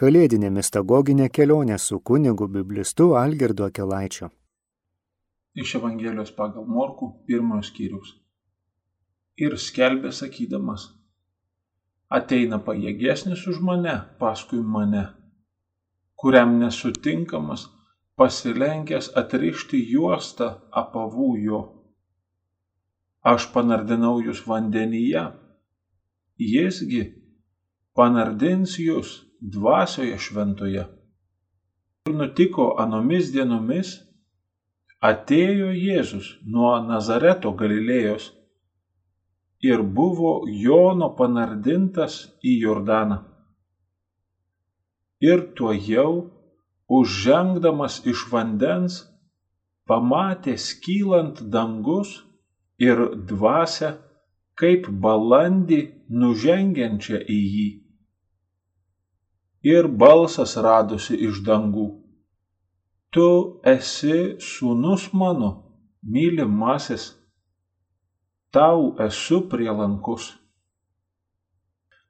kalėdinė mistagoginė kelionė su kunigu biblistu Algirdu Akelaičiu. Iš Evangelijos pagal Morku pirmojo skyrius. Ir skelbė sakydamas, ateina pajėgesnis už mane, paskui mane, kuriam nesutinkamas, pasilenkęs atrišti juostą apavų jo. Aš panardinau jūs vandenyje, jisgi panardins jūs dvasioje šventoje. Ir nutiko anomis dienomis, atėjo Jėzus nuo Nazareto Galilėjos ir buvo Jono panardintas į Jordaną. Ir tuo jau, užžengdamas iš vandens, pamatė skylant dangus ir dvasę kaip balandį nužengiančią į jį. Ir balsas radosi iš dangų. Tu esi sūnus mano, mylimasis, tau esu prielankus.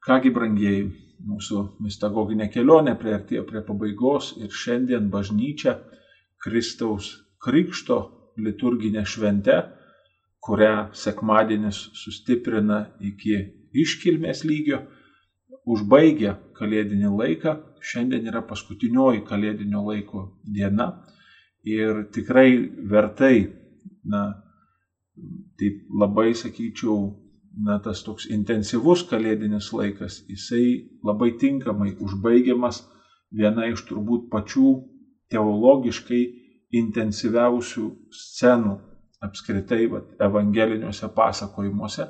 Kągi, brangieji, mūsų mistagoginė kelionė prieartėjo prie pabaigos ir šiandien bažnyčia Kristaus Krikšto liturginė švente kurią sekmadienis sustiprina iki iškilmės lygio, užbaigia kalėdinį laiką. Šiandien yra paskutinioji kalėdinio laiko diena ir tikrai vertai, na, taip labai sakyčiau, na, tas toks intensyvus kalėdinis laikas, jisai labai tinkamai užbaigiamas viena iš turbūt pačių teologiškai intensyviausių scenų apskritai vat, evangeliniuose pasakojimuose.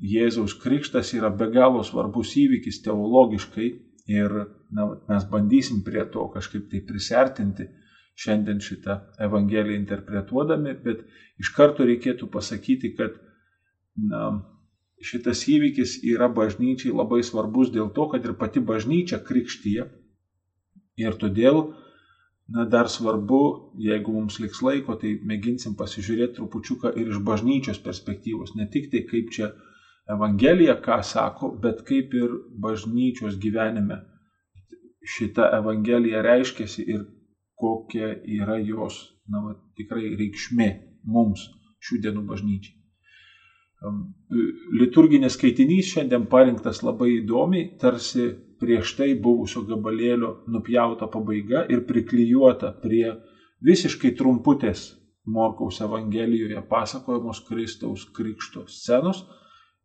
Jėzaus krikštas yra be galo svarbus įvykis teologiškai ir na, mes bandysim prie to kažkaip tai prisertinti šiandien šitą evangeliją interpretuodami, bet iš karto reikėtų pasakyti, kad na, šitas įvykis yra bažnyčiai labai svarbus dėl to, kad ir pati bažnyčia krikštyje ir todėl na dar svarbu jeigu mums liks laiko tai mėginsim pasižiūrėt trupučiuką ir iš bažnyčios perspektyvos ne tik tai kaip čia evangelija ką sako bet kaip ir bažnyčios gyvenime šita evangelija reiškiasi ir kokia yra jos na, va, tikrai reikšmė mums šių dienų bažnyčiai. Liturginis skaitinys šiandien parinktas labai įdomiai, tarsi prieš tai buvusio gabalėlio nupjauta pabaiga ir priklijuota prie visiškai trumputės Morkaus Evangelijoje pasakojamos Kristaus krikšto scenos.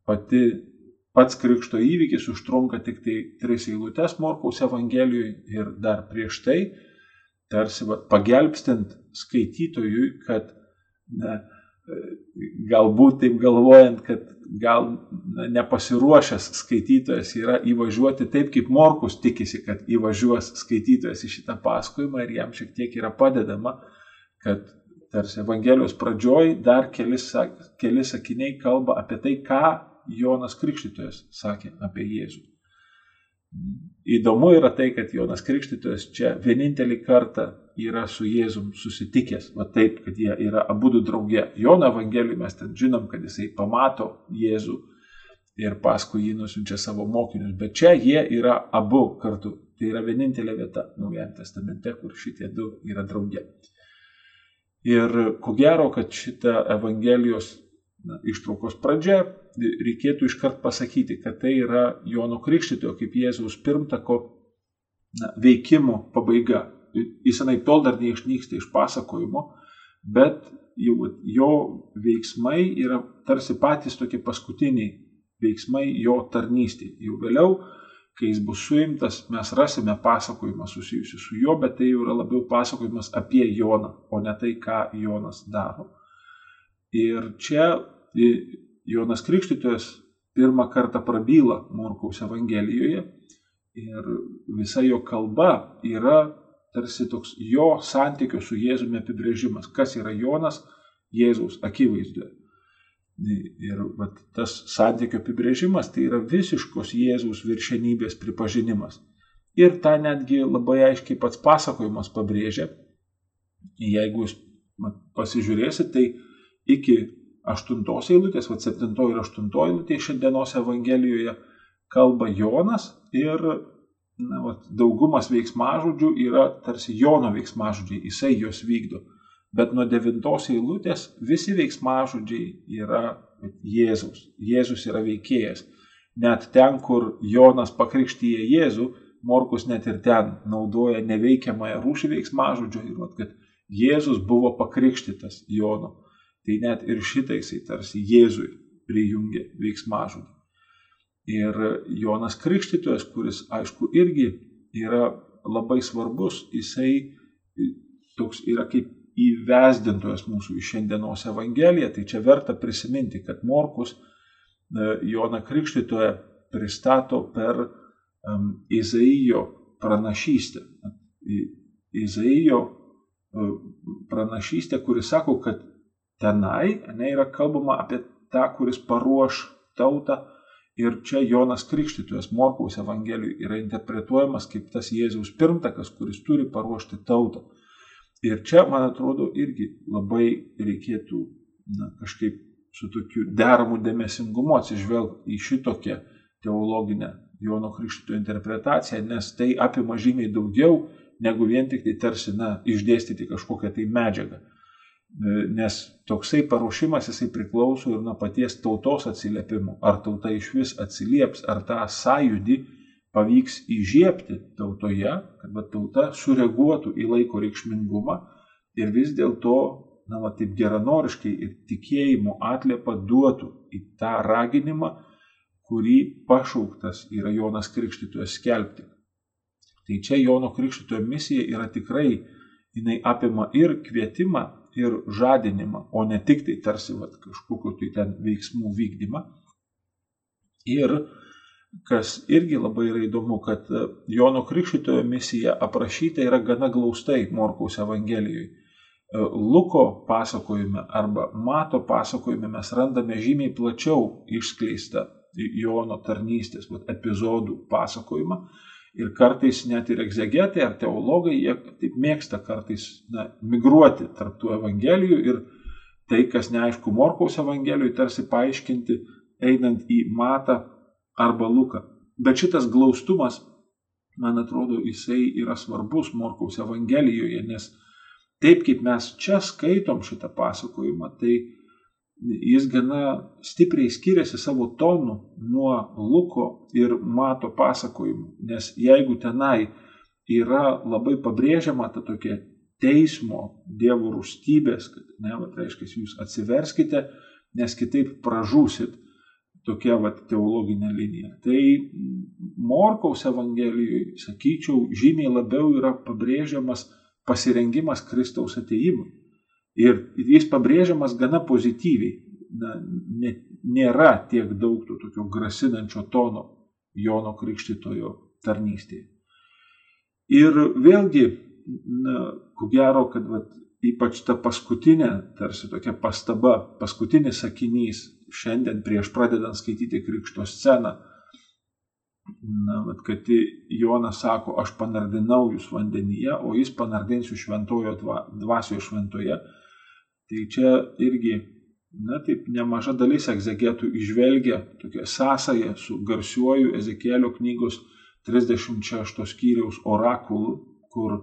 Pati, pats krikšto įvykis užtrunka tik tai tris eilutes Morkaus Evangelijoje ir dar prieš tai, tarsi va, pagelbstint skaitytojui, kad ne, galbūt taip galvojant, kad gal nepasiruošęs skaitytojas yra įvažiuoti taip, kaip Morkus tikisi, kad įvažiuos skaitytojas į šitą pasakojimą ir jam šiek tiek yra padedama, kad tarsi Evangelijos pradžioj dar keli, keli sakiniai kalba apie tai, ką Jonas Krikštytojas sakė apie Jėzų. Įdomu yra tai, kad Jonas Krikštytojas čia vienintelį kartą yra su Jėzum susitikęs, va taip, kad jie yra abu du drauge. Jono Evangelijoje mes ten žinom, kad jisai pamato Jėzų ir paskui jį nusinčia savo mokinius, bet čia jie yra abu kartu. Tai yra vienintelė vieta Naujajame testamente, kur šitie du yra drauge. Ir ko gero, kad šita Evangelijos na, ištraukos pradžia reikėtų iškart pasakyti, kad tai yra Jono Krikštitojo kaip Jėzaus pirmtako na, veikimo pabaiga. Jis anaip tol dar neišnyksta iš pasakojimo, bet jau, jo veiksmai yra tarsi patys tokie paskutiniai veiksmai jo tarnystėje. Jau vėliau, kai jis bus suimtas, mes rasime pasakojimą susijusiu su juo, bet tai jau yra labiau pasakojimas apie Joną, o ne tai, ką Jonas daro. Ir čia Jonas Krikštytojas pirmą kartą prabyla Morkaus Evangelijoje ir visa jo kalba yra tarsi toks jo santykio su Jėzumi apibrėžimas, kas yra Jonas Jėzaus akivaizdoje. Ir vat, tas santykio apibrėžimas tai yra visiškos Jėzaus viršenybės pripažinimas. Ir tą netgi labai aiškiai pats pasakojimas pabrėžia. Jeigu jūs pasižiūrėsite, tai iki aštuntos eilutės, va septintoji ir aštuntoji eilutė šiandienos Evangelijoje kalba Jonas ir na, vat, daugumas veiksmažodžių yra tarsi Jono veiksmažodžiai, jisai juos vykdo. Bet nuo devintos eilutės visi veiksmažodžiai yra Jėzaus. Jėzus yra veikėjas. Net ten, kur Jonas pakrikštyje Jėzų, Morkus net ir ten naudoja neveikiamąją rūšį veiksmažodžio ir vat, kad Jėzus buvo pakrikštytas Jono. Tai net ir šitai jisai tarsi Jėzui prijungė veiksmažodį. Ir Jonas Krikštytojas, kuris aišku irgi yra labai svarbus, jisai toks yra kaip įvesdintojas mūsų iš šiandienos Evangeliją, tai čia verta prisiminti, kad Morkus e, Joną Krikštytoją pristato per Izaijo pranašystę. Izaijo e, pranašystę, kuris sako, kad tenai ne, yra kalbama apie tą, kuris paruoš tautą Ir čia Jonas Krikštytojas Morkaus Evangelijoje yra interpretuojamas kaip tas Jėzaus pirmtakas, kuris turi paruošti tautą. Ir čia, man atrodo, irgi labai reikėtų na, kažkaip su tokiu deramu dėmesingumu atsižvelgti į šitokią teologinę Jono Krikštytojo interpretaciją, nes tai apima žymiai daugiau negu vien tik tai tarsi, na, išdėstyti kažkokią tai medžiagą. E, nes toksai paruošimas jisai priklauso ir nuo paties tautos atsiliepimo. Ar tauta iš vis atsilieps, ar tą sąjūdį pavyks įžiepti tautoje, kad tauta sureaguotų į laiko reikšmingumą ir vis dėlto, na, va, taip geranoriškai ir tikėjimo atliepą duotų į tą raginimą, kurį pašauktas yra Jonas Krikštytojas skelbti. Tai čia Jono Krikštytojo misija yra tikrai, jinai apima ir kvietimą ir žadinimą, o ne tik tai tarsi vat, kažkokiu tai ten veiksmų vykdymą. Ir kas irgi labai yra įdomu, kad e, Jono Krikščitojo misija aprašyta yra gana glaustai Morkaus Evangelijoje. Luko pasakojime arba Mato pasakojime mes randame žymiai plačiau išskleistą Jono tarnystės vat, epizodų pasakojimą Ir kartais net ir egzegetai ar teologai, jie taip mėgsta kartais na, migruoti tarp tų evangelijų ir tai, kas neaišku Morkaus evangelijui, tarsi paaiškinti, einant į Matą arba Luką. Bet šitas glaustumas, man atrodo, jisai yra svarbus Morkaus evangelijoje, nes taip kaip mes čia skaitom šitą pasakojimą, tai jis gana stipriai skiriasi savo tonu nuo Luko ir Mato pasakojimų, nes jeigu tenai yra labai pabrėžiama ta tokia teismo, Dievo rūstybės, kad ne, va, reiškia, jūs atsiverskite, nes kitaip pražūsit, tokia va, teologinė linija. Tai Morkaus Evangelijoje, sakyčiau, žymiai labiau yra pabrėžiamas pasirengimas Kristaus ateimui. Ir jis pabrėžiamas gana pozityviai. Na, ne, nėra tiek daug to tokio grasinančio tono Jono Krikštitojo tarnystėje. Ir vėlgi, na, ko gero, kad vat, ypač ta paskutinė, tarsi tokia pastaba, paskutinis sakinys šiandien prieš pradedant skaityti Krikšto sceną, na, vat, kad Jonas sako, aš panardinau jūs vandenyje, o jis panardinsiu šventojo dvasioje šventoje. Tai čia irgi, na taip, nemaža dalis egzegetų išvelgia tokią sąsąją su garsiuoju Ezekėlio knygos 36 skyriaus orakulu, kur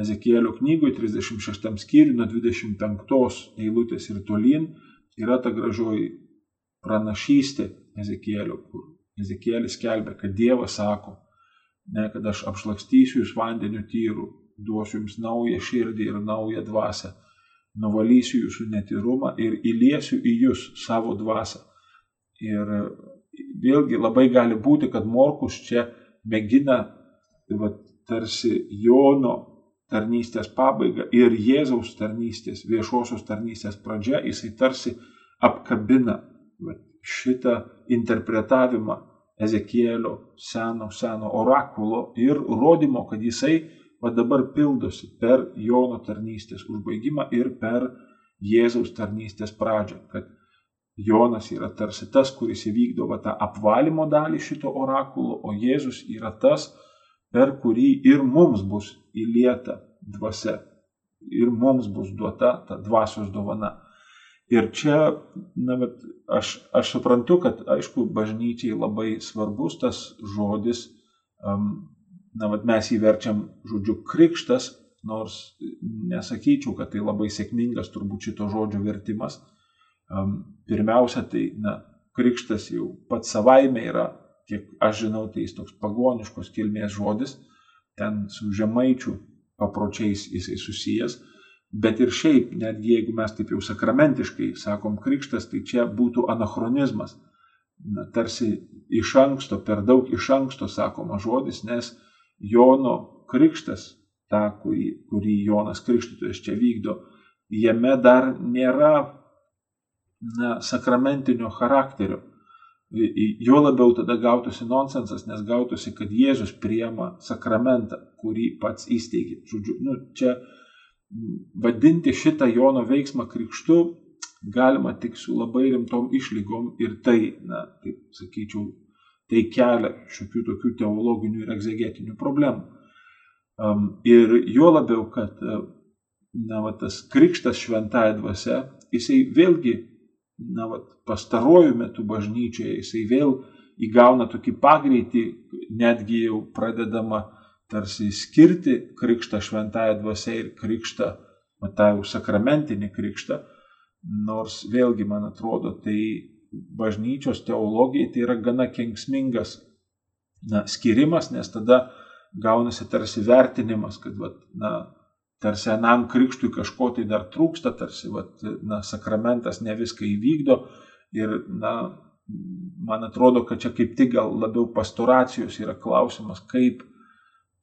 Ezekėlio knygoje 36 skyriui nuo 25 eilutės ir tolyn yra ta gražioji pranašystė Ezekėlio, kur Ezekėlis kelbė, kad Dievas sako, ne, kad aš apšlakstysiu jūs vandeniu tyru, duosiu jums naują širdį ir naują dvasę nuvalysiu jūsų netyrumą ir įliesiu į jūs savo dvasę. Ir vėlgi labai gali būti, kad Morkus čia mėgina va, tarsi Jono tarnystės pabaiga ir Jėzaus tarnystės, viešosios tarnystės pradžia, jisai tarsi apkabina va, šitą interpretavimą Ezekielio seno, seno orakulo ir rodymo, kad jisai va dabar pildosi per Jono tarnystės užbaigimą ir per Jėzaus tarnystės pradžią, kad Jonas yra tarsi tas, kuris įvykdo va, tą apvalymo dalį šito orakulo, o Jėzus yra tas, per kurį ir mums bus įlieta dvasia, ir mums bus duota ta dvasios dovana. Ir čia, na, bet aš, aš suprantu, kad, aišku, bažnyčiai labai svarbus tas žodis um, na, vad mes įverčiam žodžiu krikštas, nors nesakyčiau, kad tai labai sėkmingas turbūt šito žodžio vertimas. Pirmiausia, tai, na, krikštas jau pats savaime yra, kiek aš žinau, tai jis toks pagoniškos kilmės žodis, ten su žemaičių papročiais jisai susijęs, bet ir šiaip, netgi jeigu mes taip jau sakramentiškai sakom krikštas, tai čia būtų anachronizmas. Na, tarsi iš anksto, per daug iš anksto sakoma žodis, nes Jono krikštas, tą, kurį, kurį Jonas Krikštytojas čia vykdo, jame dar nėra na, sakramentinio charakterio. Jo labiau tada gautųsi nonsensas, nes gautųsi, kad Jėzus priema sakramentą, kurį pats įsteigė. Žodžiu, nu, čia vadinti šitą Jono veiksmą krikštu galima tik su labai rimtom išlygom ir tai, na, taip sakyčiau, tai kelia šiokių tokių teologinių ir egzegetinių problemų. Ir juo labiau, kad na, va, tas krikštas šventąją dvasia, jisai vėlgi na, vat, pastaruoju metu bažnyčioje jisai vėl įgauna tokį pagreitį, netgi jau pradedama tarsi skirti krikštą šventąją dvasę ir krikštą, matą jau sakramentinį krikštą, nors vėlgi, man atrodo, tai bažnyčios teologijai tai yra gana kengsmingas na, skirimas, nes tada gaunasi tarsi vertinimas, kad vat, na, tarsi anam krikštui kažko tai dar trūksta, tarsi vat, na, sakramentas ne viską įvykdo ir na, man atrodo, kad čia kaip tik gal labiau pastoracijos yra klausimas, kaip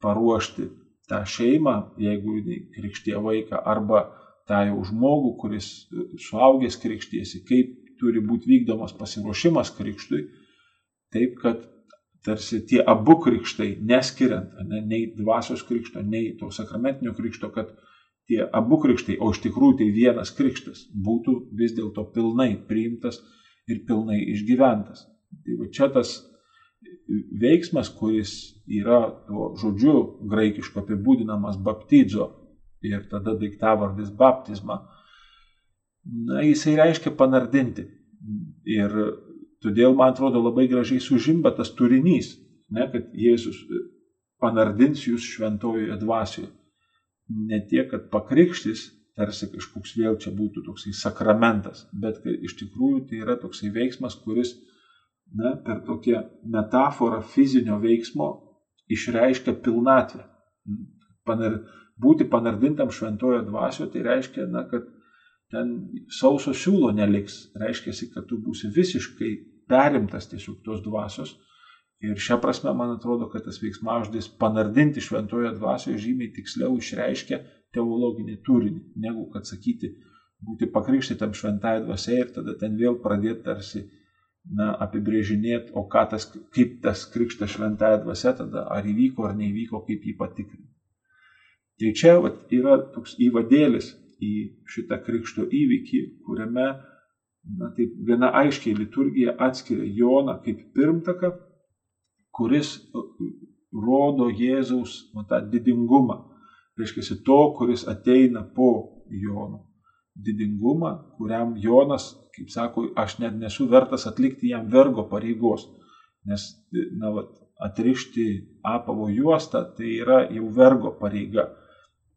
paruošti tą šeimą, jeigu krikštie vaiką, arba tą jau žmogų, kuris suaugęs krikštiesi, kaip turi būti vykdomas pasiruošimas krikštui, taip kad tarsi tie abu krikštai, neskiriant ne, nei dvasios krikšto, nei to sakramentinio krikšto, kad tie abu krikštai, o iš tikrųjų tai vienas krikštas, būtų vis dėlto pilnai priimtas ir pilnai išgyventas. Tai va čia tas veiksmas, kuris yra tuo žodžiu graikišku apibūdinamas baptizo ir tada daiktavardis baptizma, na, jisai reiškia panardinti. Ir Todėl, man atrodo, labai gražiai sužimba tas turinys, ne, kad Jėzus panardins jūs šventojoje dvasioje. Ne tiek, kad pakrikštis, tarsi kažkoks vėl čia būtų toksai sakramentas, bet iš tikrųjų tai yra toksai veiksmas, kuris na, per tokią metaforą fizinio veiksmo išreiškia pilnatvę. Panar, būti panardintam šventojo dvasioje tai reiškia, na, kad ten sauso siūlo neliks. Reiškia, kad tu būsi visiškai perimtas tiesiog tos dvasios. Ir šią prasme, man atrodo, kad tas veiksmažodis panardinti šventoje dvasioje žymiai tiksliau išreiškia teologinį turinį, negu kad sakyti būti pakrikštytam šventąją dvasią ir tada ten vėl pradėti tarsi na, apibrėžinėti, o tas, kaip tas krikštas šventąją dvasią tada, ar įvyko ar neįvyko, kaip jį patikrinti. Tai čia vat, yra toks įvadėlis į šitą krikšto įvykį, kuriame na, taip viena aiškiai liturgija atskiria Joną kaip pirmtaką, kuris rodo Jėzaus nu, tą didingumą. Reiškia, to, kuris ateina po Jono. Didingumą, kuriam Jonas, kaip sako, aš net nesu vertas atlikti jam vergo pareigos. Nes, na, vat, atrišti apavo juostą, tai yra jau vergo pareiga.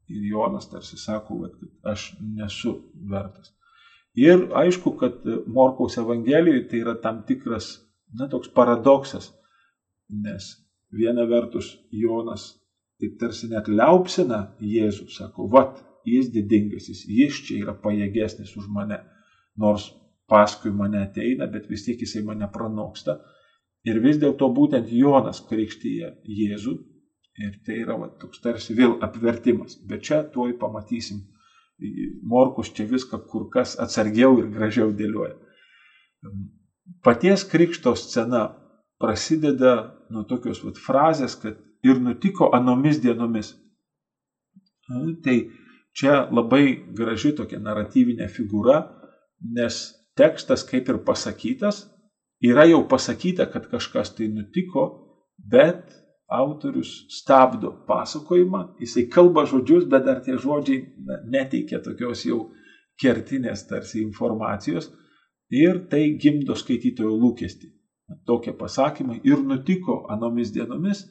Ir Jonas tarsi sako, kad aš nesu vertas. Ir aišku, kad Morkaus Evangelijoje tai yra tam tikras, na, toks paradoksas, nes viena vertus Jonas taip tarsi net liaupsina Jėzų, sako, vat, jis didingasis, jis čia yra pajėgesnis už mane, nors paskui mane ateina, bet vis tiek jisai mane pranoksta. Ir vis dėlto būtent Jonas krikštyje Jėzų ir tai yra va, toks tarsi vėl apvertimas. Bet čia tuoj pamatysim Morkus čia viską kur kas atsargiau ir gražiau dėlioja. Paties krikšto scena prasideda nuo tokios vat, frazės, kad ir nutiko anomis dienomis. Tai čia labai graži tokia naratyvinė figūra, nes tekstas kaip ir pasakytas, yra jau pasakyta, kad kažkas tai nutiko, bet autorius stabdo pasakojimą, jisai kalba žodžius, bet dar tie žodžiai neteikia tokios jau kertinės tarsi informacijos ir tai gimdo skaitytojo lūkesti. Tokie pasakymai ir nutiko anomis dienomis,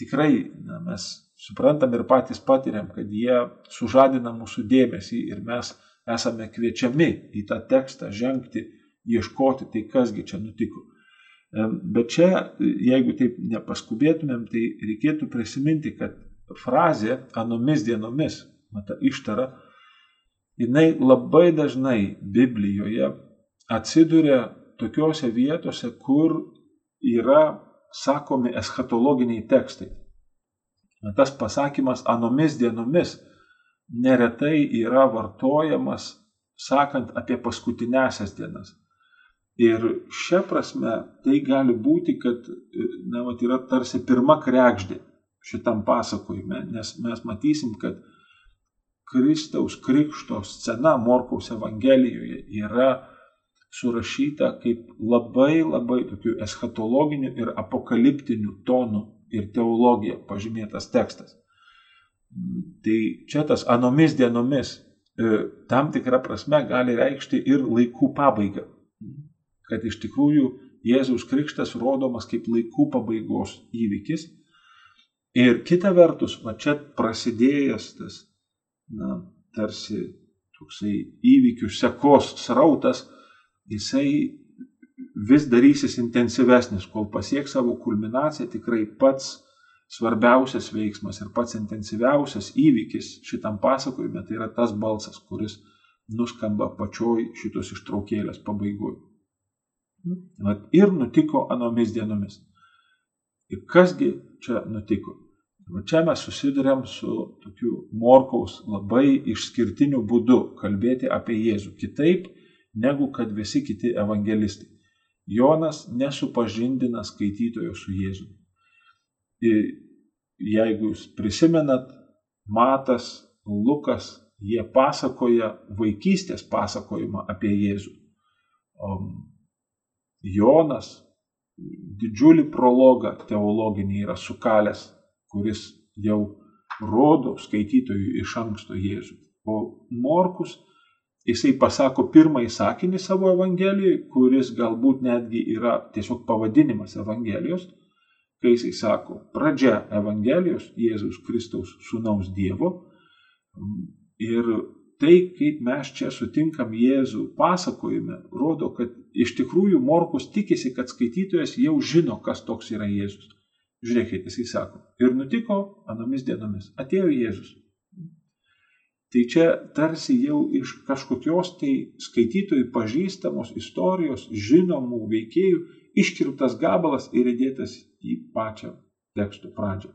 tikrai na, mes suprantam ir patys patiriam, kad jie sužadina mūsų dėmesį ir mes esame kviečiami į tą tekstą žengti, ieškoti, tai kasgi čia nutiko. Bet čia, jeigu taip nepaskubėtumėm, tai reikėtų prisiminti, kad frazė anomis dienomis, mata ištara, jinai labai dažnai Biblijoje atsiduria tokiuose vietose, kur yra sakomi eschatologiniai tekstai. Tas pasakymas anomis dienomis neretai yra vartojamas sakant apie paskutinėsias dienas. Ir šia prasme tai gali būti, kad na, vat, yra tarsi pirma krekždė šitam pasakojime, nes mes matysim, kad Kristaus krikšto scena Morkaus Evangelijoje yra surašyta kaip labai labai tokių eschatologinių ir apokaliptinių tonų ir teologija pažymėtas tekstas. Tai čia tas anomis dienomis e, tam tikrą prasme gali reikšti ir laikų pabaigą kad iš tikrųjų Jėzaus krikštas rodomas kaip laikų pabaigos įvykis. Ir kita vertus, va čia prasidėjęs tas, na, tarsi toksai įvykių sekos srautas, jisai vis darysis intensyvesnis, kol pasieks savo kulminaciją tikrai pats svarbiausias veiksmas ir pats intensyviausias įvykis šitam pasakojime, tai yra tas balsas, kuris nuskamba pačioj šitos ištraukėlės pabaigoje. Ir nutiko anomis dienomis. Ir kasgi čia nutiko? Va čia mes susidurėm su tokiu Morkaus labai išskirtiniu būdu kalbėti apie Jėzų. Kitaip negu kad visi kiti evangelistai. Jonas nesupažindina skaitytojo su Jėzumi. Ir jeigu jūs prisimenat, Matas, Lukas, jie pasakoja vaikystės pasakojimą apie Jėzų. Jonas didžiulį prologą teologinį yra sukalęs, kuris jau rodo skaitytojui iš anksto Jėzų. O Morkus, jisai pasako pirmąjį sakinį savo Evangelijoje, kuris galbūt netgi yra tiesiog pavadinimas Evangelijos, kai jisai sako, pradžia Evangelijos Jėzus Kristaus Sūnaus Dievo. Ir tai, kaip mes čia sutinkam Jėzų pasakojime, rodo, kad iš tikrųjų Morkus tikisi, kad skaitytojas jau žino, kas toks yra Jėzus. Žiūrėkite, jisai sako, ir nutiko anomis dienomis, atėjo Jėzus. Tai čia tarsi jau iš kažkokios tai skaitytojų pažįstamos istorijos, žinomų veikėjų, iškirptas gabalas ir įdėtas į pačią teksto pradžią.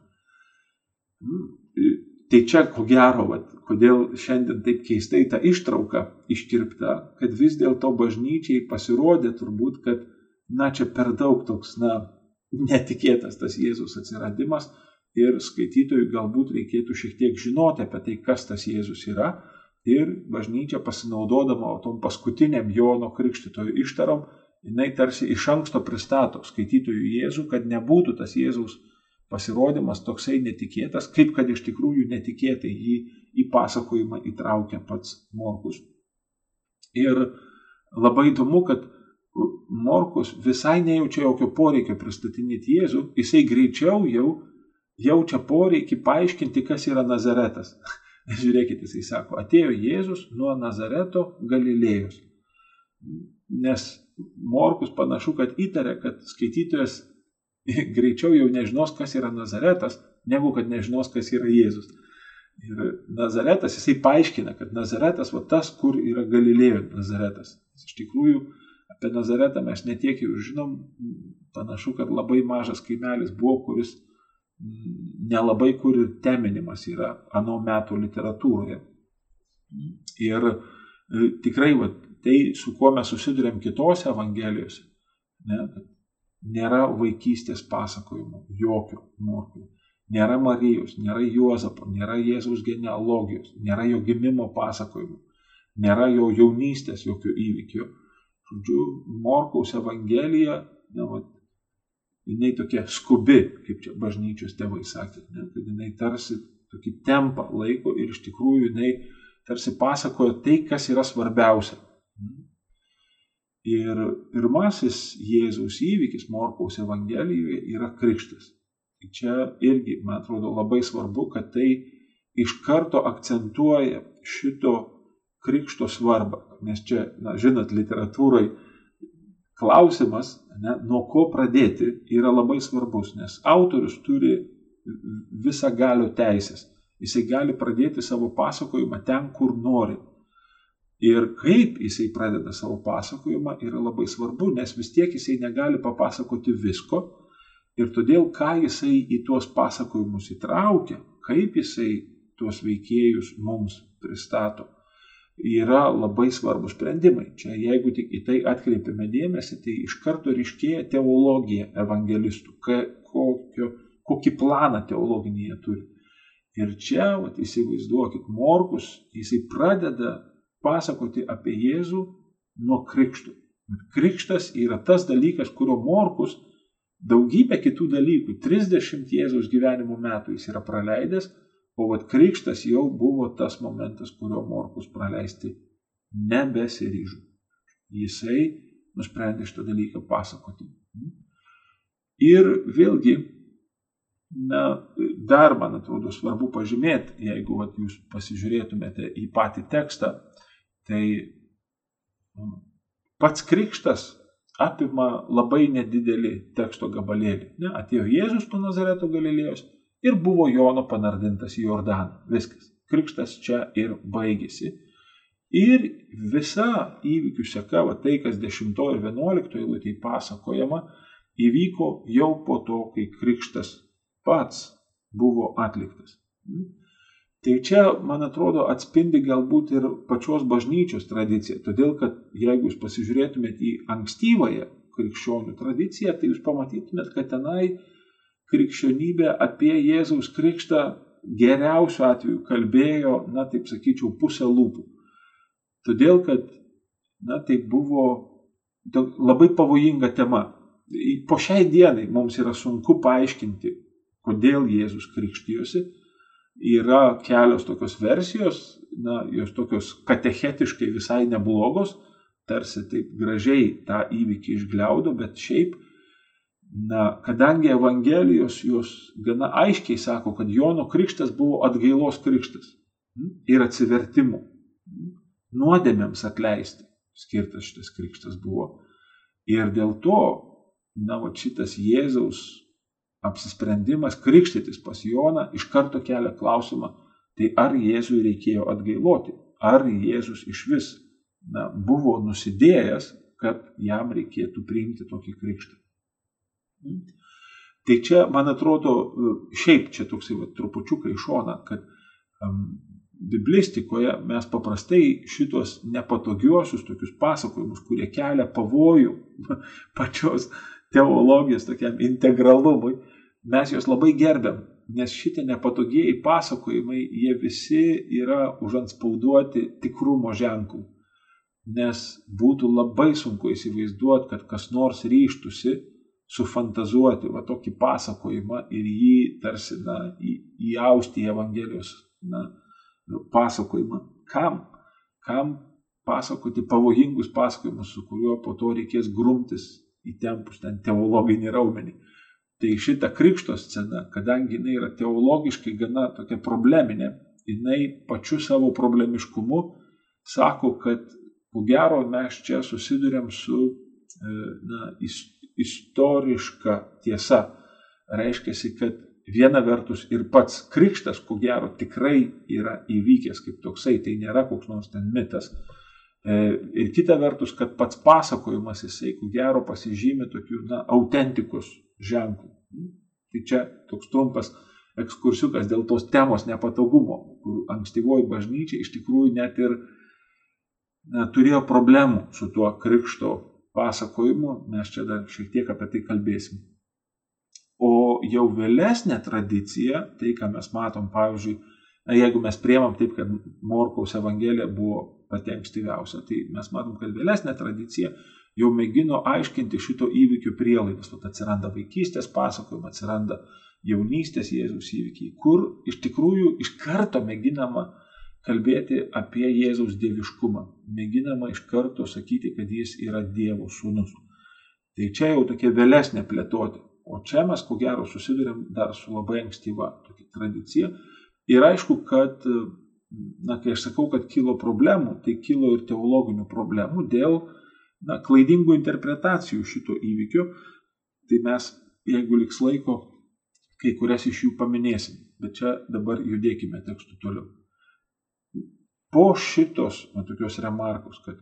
Tai čia ko gero, vat, kodėl šiandien taip keistai ta ištrauka iškirpta, kad vis dėlto bažnyčiai pasirodė turbūt, kad, na, čia per daug toks, na, netikėtas tas Jėzus atsiradimas ir skaitytojui galbūt reikėtų šiek tiek žinoti apie tai, kas tas Jėzus yra. Ir bažnyčia pasinaudodama tom paskutiniam Jono Krikštitojo ištarom, jinai tarsi iš anksto pristato skaitytojui Jėzų, kad nebūtų tas Jėzaus pasirodymas toksai netikėtas, kaip kad iš tikrųjų netikėtai jį į pasakojimą įtraukia pats Morkus. Ir labai įdomu, kad Morkus visai nejaučia jokio poreikio pristatinėti Jėzų, jisai greičiau jau jaučia poreikį paaiškinti, kas yra Nazaretas. Žiūrėkite, jisai sako, atėjo Jėzus nuo Nazareto Galilėjos. Nes Morkus panašu, kad įtarė, kad skaitytojas greičiau jau nežinos, kas yra Nazaretas, negu kad nežinos, kas yra Jėzus. Ir Nazaretas, jisai paaiškina, kad Nazaretas, va tas, kur yra Galilėjo Nazaretas. Iš tikrųjų, apie Nazaretą mes netiek jau žinom, panašu, kad labai mažas kaimelis buvo, kuris nelabai kur ir teminimas yra ano metų literatūroje. Ir e, tikrai, va, tai, su kuo mes susidurėm kitose evangelijose, ne, kad nėra vaikystės pasakojimo, jokio morkų. Nėra Marijos, nėra Juozapo, nėra Jėzaus genealogijos, nėra jo gimimo pasakojimo, nėra jo jaunystės jokio įvykio. Žodžiu, Morkaus Evangelija, ne, va, jinai tokia skubi, kaip čia bažnyčios tėvai sakė, ne, kad jinai tarsi tokį tempą laiko ir iš tikrųjų jinai tarsi pasakoja tai, kas yra svarbiausia. Ir pirmasis Jėzaus įvykis Morkaus Evangelijoje yra krikštas. Čia irgi, man atrodo, labai svarbu, kad tai iš karto akcentuoja šito krikšto svarbą. Nes čia, na, žinot, literatūrai klausimas, ne, nuo ko pradėti, yra labai svarbus, nes autorius turi visą galio teisės. Jisai gali pradėti savo pasakojimą ten, kur nori. Ir kaip jisai pradeda savo pasakojimą yra labai svarbu, nes vis tiek jisai negali papasakoti visko. Ir todėl, ką jisai į tuos pasakojimus įtraukia, kaip jisai tuos veikėjus mums pristato, yra labai svarbus sprendimai. Čia jeigu tik į tai atkreipiame dėmesį, tai iš karto ryškėja teologija evangelistų, kokio, kokį planą teologinį jie turi. Ir čia, vat, įsivaizduokit, Morkus, jisai pradeda pasakoti apie Jėzų nuo krikštų. Krikštas yra tas dalykas, kurio Morkus daugybę kitų dalykų, 30 Jėzaus gyvenimo metų jis yra praleidęs, O vat krikštas jau buvo tas momentas, kurio Morkus praleisti nebesiryžo. Jisai nusprendė šitą dalyką pasakoti. Ir vėlgi, na, dar man atrodo svarbu pažymėti, jeigu vat, jūs pasižiūrėtumėte į patį tekstą, tai nu, pats krikštas apima labai nedidelį teksto gabalėlį. Ne, atėjo Jėzus po Nazareto Galilėjos ir buvo Jono panardintas į Jordaną. Viskas. Krikštas čia ir baigėsi. Ir visa įvykių seka, va tai, kas 10 ir 11 eilutėje pasakojama, įvyko jau po to, kai krikštas pats buvo atliktas. Tai čia, man atrodo, atspindi galbūt ir pačios bažnyčios tradiciją. Todėl, kad jeigu jūs pasižiūrėtumėte į ankstyvąją krikščionių tradiciją, tai jūs pamatytumėt, kad tenai krikščionybė apie Jėzaus krikštą geriausiu atveju kalbėjo, na taip sakyčiau, pusę lūpų. Todėl, kad, na tai buvo labai pavojinga tema. Po šiai dienai mums yra sunku paaiškinti, kodėl Jėzus krikštijosi. Yra kelios tokios versijos, na, jos tokios katechetiškai visai neblogos, tarsi taip gražiai tą įvykį išgliaudo, bet šiaip Na, kadangi Evangelijos jos gana aiškiai sako, kad Jono krikštas buvo atgailos krikštas hm, ir atsivertimų, hm, nuodėmėms atleisti skirtas šitas krikštas buvo. Ir dėl to, na, va šitas Jėzaus apsisprendimas krikštytis pas Joną iš karto kelia klausimą, tai ar Jėzui reikėjo atgailoti, ar Jėzus iš vis na, buvo nusidėjęs, kad jam reikėtų priimti tokį krikštą. Tai čia, man atrodo, šiaip čia toksai va, trupučiukai iš šona, kad um, biblistikoje mes paprastai šitos nepatogiuosius tokius pasakojimus, kurie kelia pavojų pačios teologijos tokiam integralumui, mes juos labai gerbiam, nes šitie nepatogieji pasakojimai, jie visi yra užanspauduoti tikrumo ženklų. Nes būtų labai sunku įsivaizduoti, kad kas nors ryštusi sufantazuoti va tokį pasakojimą ir jį tarsi na, į, įausti į Evangelijos na, pasakojimą. Kam? Kam pasakoti pavojingus pasakojimus, su kuriuo po to reikės grumtis įtempus ten teologinį raumenį. Tai šita krikšto scena, kadangi jinai yra teologiškai gana tokia probleminė, jinai pačiu savo problemiškumu sako, kad ko gero mes čia susidurėm su e, na, istoriška tiesa. Reiškia, kad viena vertus ir pats krikštas, ko gero, tikrai yra įvykęs kaip toksai, tai nėra koks nors ten mitas. E, ir kita vertus, kad pats pasakojimas jisai, ko gero, pasižymė tokių, na, autentikos ženklų. Tai čia toks trumpas ekskursiukas dėl tos temos nepatogumo, kur ankstyvoji bažnyčia iš tikrųjų net ir na, turėjo problemų su tuo krikšto pasakojimų, mes čia dar šiek tiek apie tai kalbėsim. O jau vėlesnė tradicija, tai ką mes matom, pavyzdžiui, na, jeigu mes priemam taip, kad Morkaus Evangelija buvo pati ankstyviausia, tai mes matom, kad vėlesnė tradicija jau mėgino aiškinti šito įvykio prielaidas. Vat atsiranda vaikystės pasakojimai, atsiranda jaunystės Jėzus įvykiai, kur iš tikrųjų iš karto mėginama uh, kalbėti apie Jėzaus dieviškumą. Mėginama iš karto sakyti, kad jis yra Dievo sūnus. Tai čia jau tokia vėlesnė plėtoti. O čia mes ko gero susidurėm dar su labai ankstyva tokia tradicija. Ir aišku, kad, na, kai aš sakau, kad kilo problemų, tai kilo ir teologinių problemų dėl na, klaidingų interpretacijų šito įvykio. Tai mes, jeigu liks laiko, kai kurias iš jų paminėsim. Bet čia dabar judėkime tekstu toliau. Po šitos, na, tokios remarkos, kad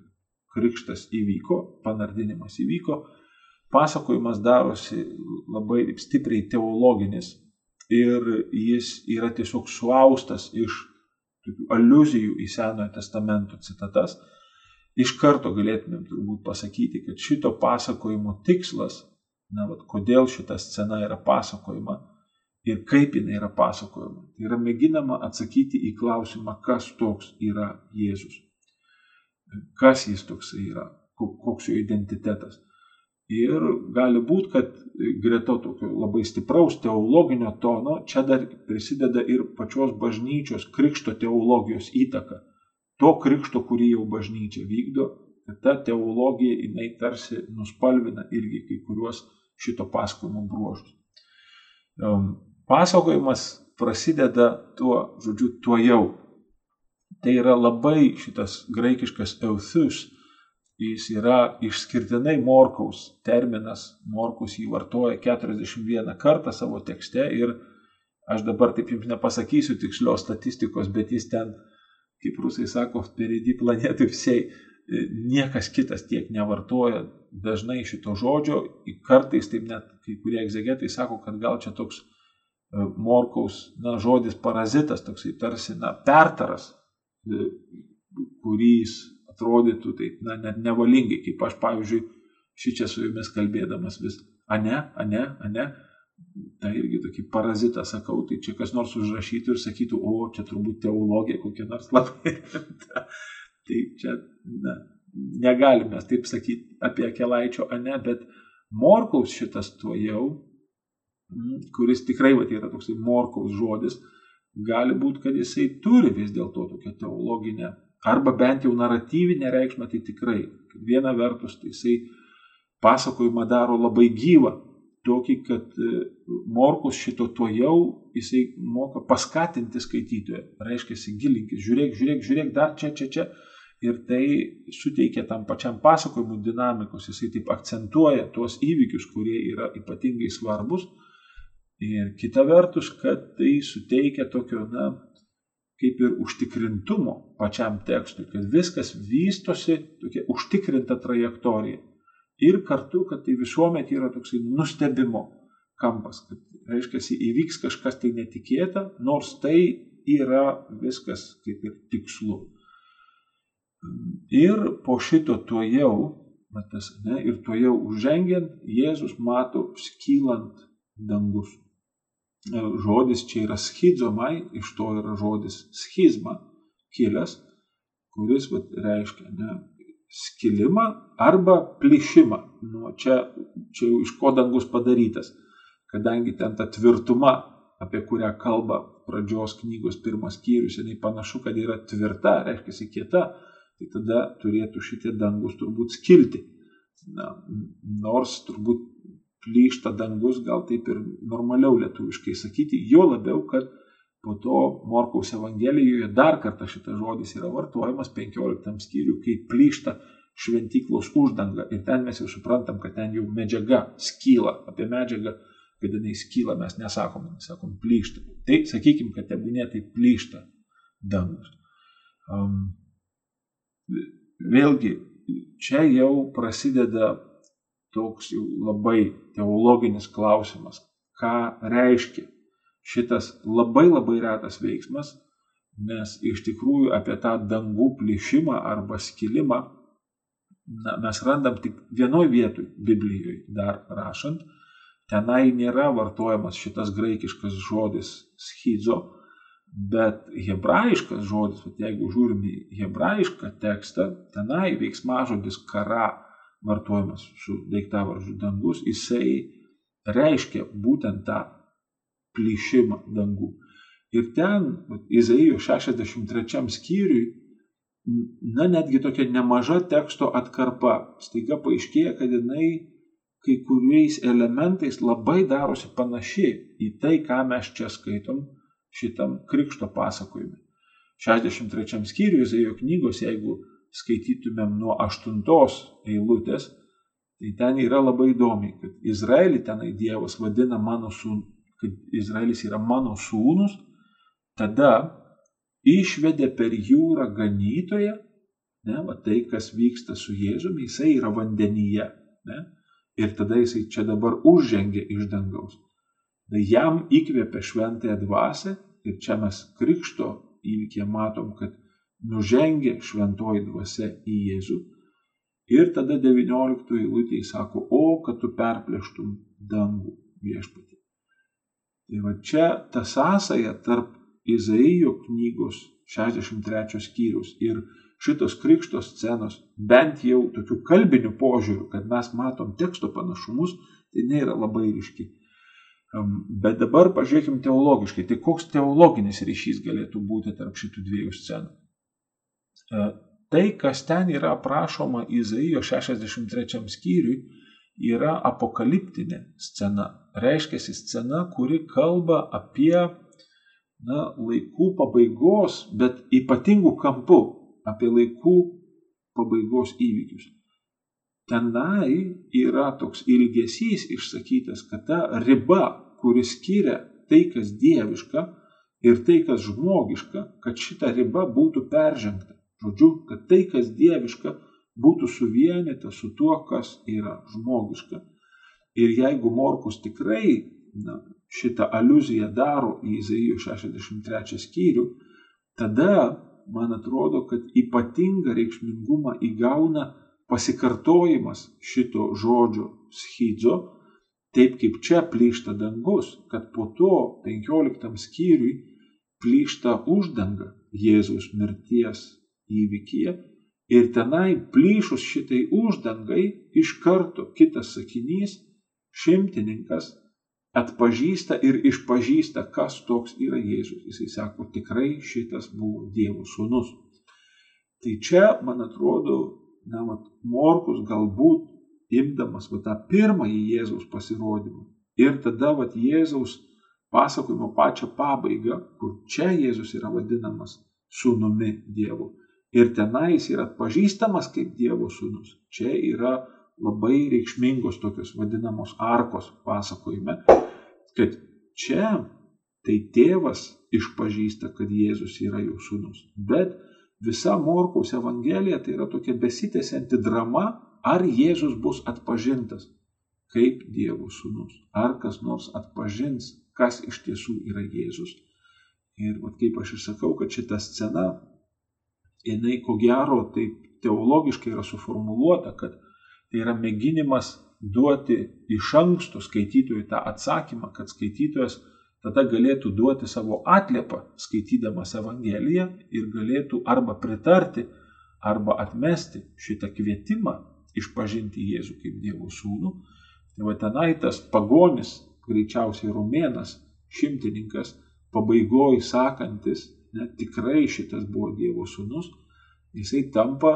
krikštas įvyko, panardinimas įvyko, pasakojimas darosi labai stipriai teologinis ir jis yra tiesiog suaustas iš aluzijų į Senojo testamento citatas. Iš karto galėtumėm turbūt pasakyti, kad šito pasakojimo tikslas, na, vat, kodėl šita scena yra pasakojama ir kaip jinai yra pasakojama, tai yra mėginama atsakyti į klausimą, kas toks yra Jėzus. Kas jis toks yra, koks jo identitetas. Ir gali būti, kad greta tokio labai stipraus teologinio tono čia dar prisideda ir pačios bažnyčios krikšto teologijos įtaka. To krikšto, kurį jau bažnyčia vykdo, ta teologija jinai tarsi nuspalvina irgi kai kuriuos šito pasakojimo bruožus. Pasakojimas prasideda tuo, žodžiu, tuo jau. Tai yra labai šitas graikiškas euthus, jis yra išskirtinai Morkaus terminas, Morkus jį vartoja 41 kartą savo tekste ir aš dabar taip jums nepasakysiu tikslios statistikos, bet jis ten, kaip rusai sako, perėdi planetų visiai, niekas kitas tiek nevartoja dažnai šito žodžio, kartais taip net kai kurie egzegetai sako, kad gal čia toks e, Morkaus na, žodis parazitas, toksai tarsi na, pertaras, e, kurį jis atrodytų taip, na, net nevalingai, kaip aš, pavyzdžiui, šį čia su jumis kalbėdamas vis, ane, ane, ane, tai irgi tokį parazitą sakau, tai čia kas nors užrašytų ir sakytų, o čia turbūt teologija kokia nors labai rimta. tai čia, na, negalime taip sakyti apie kelaičio ane, bet Morkaus šitas tuo jau, kuris tikrai va, yra toksai Morkaus žodis, gali būti, kad jisai turi vis dėlto tokią teologinę arba bent jau naratyvinę reikšmę, tai tikrai. Viena vertus, tai jisai pasakojimą daro labai gyvą, tokį, kad e, Morkus šito to jau, jisai moka paskatinti skaitytoją. Reiškia, gilinkis, žiūrėk, žiūrėk, žiūrėk, dar čia, čia, čia. Ir tai suteikia tam pačiam pasakojimui dinamikos, jisai taip akcentuoja tuos įvykius, kurie yra ypatingai svarbus. Ir kita vertus, kad tai suteikia tokio, na, kaip ir užtikrintumo pačiam tekstui, kad viskas vystosi tokia užtikrinta trajektorija. Ir kartu, kad tai visuomet yra toksai nustebimo kampas, kad reiškia, įvyks kažkas tai netikėta, nors tai yra viskas kaip ir tikslu. Ir po šito tuo jau, matas, ne, ir tuo jau užžengiant, Jėzus mato skylant dangus. Žodis čia yra schizomai, iš to yra žodis schizma kilęs, kuris vat, reiškia ne, skilimą arba plyšimą. Nu, čia, čia jau iš ko dangus padarytas, kadangi ten ta tvirtuma, apie kurią kalba pradžios knygos pirmas skyrius, jinai panašu, kad yra tvirta, reiškia kieta, tai tada turėtų šitie dangus turbūt skilti. Na, nors turbūt plyšta dangus, gal taip ir normaliau lietuviškai sakyti, jo labiau, kad po to Morkaus Evangelijoje dar kartą šitas žodis yra vartojamas 15 skyriui, kai plyšta šventyklos uždanga. Ir ten mes jau suprantam, kad ten jau medžiaga skyla. Apie medžiagą, kad jinai skyla, mes nesakom, mes sakom plyšta. Tai sakykim, kad tebūnė tai plyšta dangus. Um, vėlgi, čia jau prasideda toks jau labai teologinis klausimas, ką reiškia šitas labai labai retas veiksmas, nes iš tikrųjų apie tą dangų plyšimą arba skilimą na, mes randam tik vienoj vietoj Biblijoje dar rašant, tenai nėra vartojamas šitas graikiškas žodis schizo, bet hebrajiškas žodis, jeigu žiūrim į hebrajišką tekstą, tenai veiksmažodis kara vartojamas su daiktavardžiu dangus, jisai reiškia būtent tą plyšimą dangų. Ir ten, Izaijo 63 skyriui, na netgi tokia nemaža teksto atkarpa. Staiga paaiškėja, kad jinai kai kuriais elementais labai darosi panaši į tai, ką mes čia skaitom šitam krikšto pasakojime. 63 skyriuje Izaijo knygos, jeigu skaitytumėm nuo 8 eilutės, tai ten yra labai įdomi, kad Izraelį tenai Dievas vadina mano sūnus, kad Izraelis yra mano sūnus, tada išvedė per jūrą ganytoje, ne, va tai, kas vyksta su Jėzumi, jisai yra vandenyje. Ne, ir tada jisai čia dabar užžengė iš dangaus. Tai jam įkvėpė šventąją dvasę ir čia mes krikšto įvykė matom, kad nužengė šventoji dvasia į Jėzų. Ir tada 19 eilutėje sako, o kad tu perplėštum dangų viešpatį. Tai va čia ta sąsaja tarp Izaijo knygos 63 skyrius ir šitos krikšto scenos, bent jau tokių kalbinių požiūrių, kad mes matom teksto panašumus, tai nėra labai ryški. Bet dabar pažiūrėkime teologiškai, tai koks teologinis ryšys galėtų būti tarp šitų dviejų scenų. E, tai, kas ten yra aprašoma Izaijo 63 skyriui, yra apokaliptinė scena. Reiškia scena, kuri kalba apie na, laikų pabaigos, bet ypatingų kampų apie laikų pabaigos įvykius. Tenai yra toks ilgesys išsakytas, kad ta riba, kuris skiria tai, kas dieviška ir tai, kas žmogiška, kad šita riba būtų peržengta. Žodžiu, kad tai, kas dieviška, būtų suvienyta su tuo, kas yra žmogiška. Ir jeigu Morkus tikrai na, šitą aluziją daro į Izaijo 63 skyrių, tada man atrodo, kad ypatingą reikšmingumą įgauna pasikartojimas šito žodžio schidzo, taip kaip čia plyšta dangus, kad po to 15 skyriui plyšta uždanga Jėzaus mirties įvykyje ir tenai plyšus šitai uždangai iš karto kitas sakinys šimtininkas atpažįsta ir išpažįsta, kas toks yra Jėzus. Jisai sako, tikrai šitas buvo Dievo sūnus. Tai čia, man atrodo, na, mat, Morkus galbūt imdamas va, tą pirmąjį Jėzaus pasirodymą ir tada va, Jėzaus pasakojimo pačią pabaigą, kur čia Jėzus yra vadinamas sūnumi Dievo. Ir tenais yra atpažįstamas kaip Dievo sūnus. Čia yra labai reikšmingos tokios vadinamos arkos pasakojime, kad čia tai tėvas išpažįsta, kad Jėzus yra jų sūnus. Bet visa Morkaus Evangelija tai yra tokia besitęsianti drama, ar Jėzus bus atpažintas kaip Dievo sūnus, ar kas nors atpažins, kas iš tiesų yra Jėzus. Ir vat, kaip aš ir sakau, kad šita scena, jinai ko gero taip teologiškai yra suformuoluota, kad Tai yra mėginimas duoti iš anksto skaitytojui tą atsakymą, kad skaitytojas tada galėtų duoti savo atliepą skaitydamas Evangeliją ir galėtų arba pritarti, arba atmesti šitą kvietimą išpažinti Jėzų kaip Dievo sūnų. Tai va tenai tas pagonis, greičiausiai rumėnas, šimtininkas, pabaigoji sakantis, net tikrai šitas buvo Dievo sūnus, jisai tampa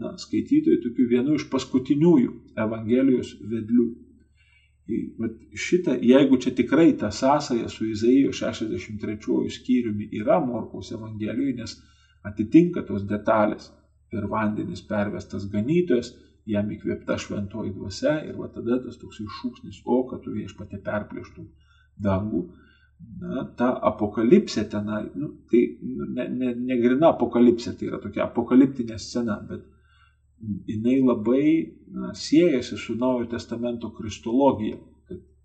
na, skaitytojai tokių vienu iš paskutiniųjų Evangelijos vedlių. Bet šitą, jeigu čia tikrai ta sąsaja su Izaijo 63 skyriumi yra Morkaus Evangelijoje, nes atitinka tos detalės per vandenis pervestas ganytojas, jam įkvėpta šventoji dvasia ir va tada tas toks šūksnis, o kad tu viešpatė perplėštum dangų. Na, ta apokalipsė tenai, nu, tai nu, ne, ne, ne grina apokalipsė, tai yra tokia apokaliptinė scena, bet jinai labai na, siejasi su Naujojo testamento kristologija.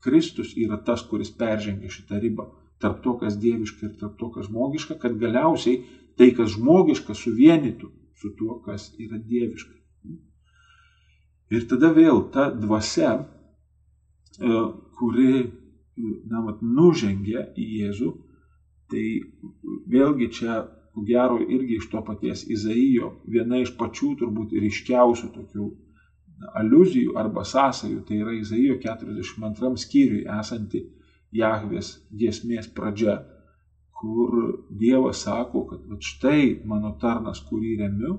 Kristus yra tas, kuris peržengia šitą ribą tarp to, kas dieviška ir tarp to, kas žmogiška, kad galiausiai tai, kas žmogiška, suvienytų su tuo, kas yra dieviška. Ir tada vėl ta dvasia, e, kuri na, vat, nužengia į Jėzų, tai vėlgi čia ko gero irgi iš to paties Izaijo, viena iš pačių turbūt ryškiausių tokių aluzijų arba sąsajų, tai yra Izaijo 42 skyriui esanti Jahvės giesmės pradžia, kur Dievas sako, kad štai mano tarnas, kurį remiu,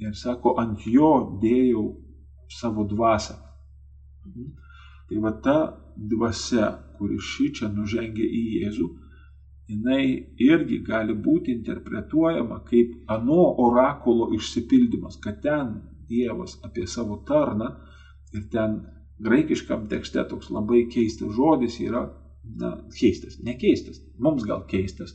ir sako, ant jo dėjau savo dvasę. Tai va ta dvasia, kuri šį čia nužengia į Jėzų, jinai irgi gali būti interpretuojama kaip ano orakulo išsipildymas, kad ten Dievas apie savo tarną ir ten graikiškam tekste toks labai keistas žodis yra, na, keistas, nekeistas, mums gal keistas,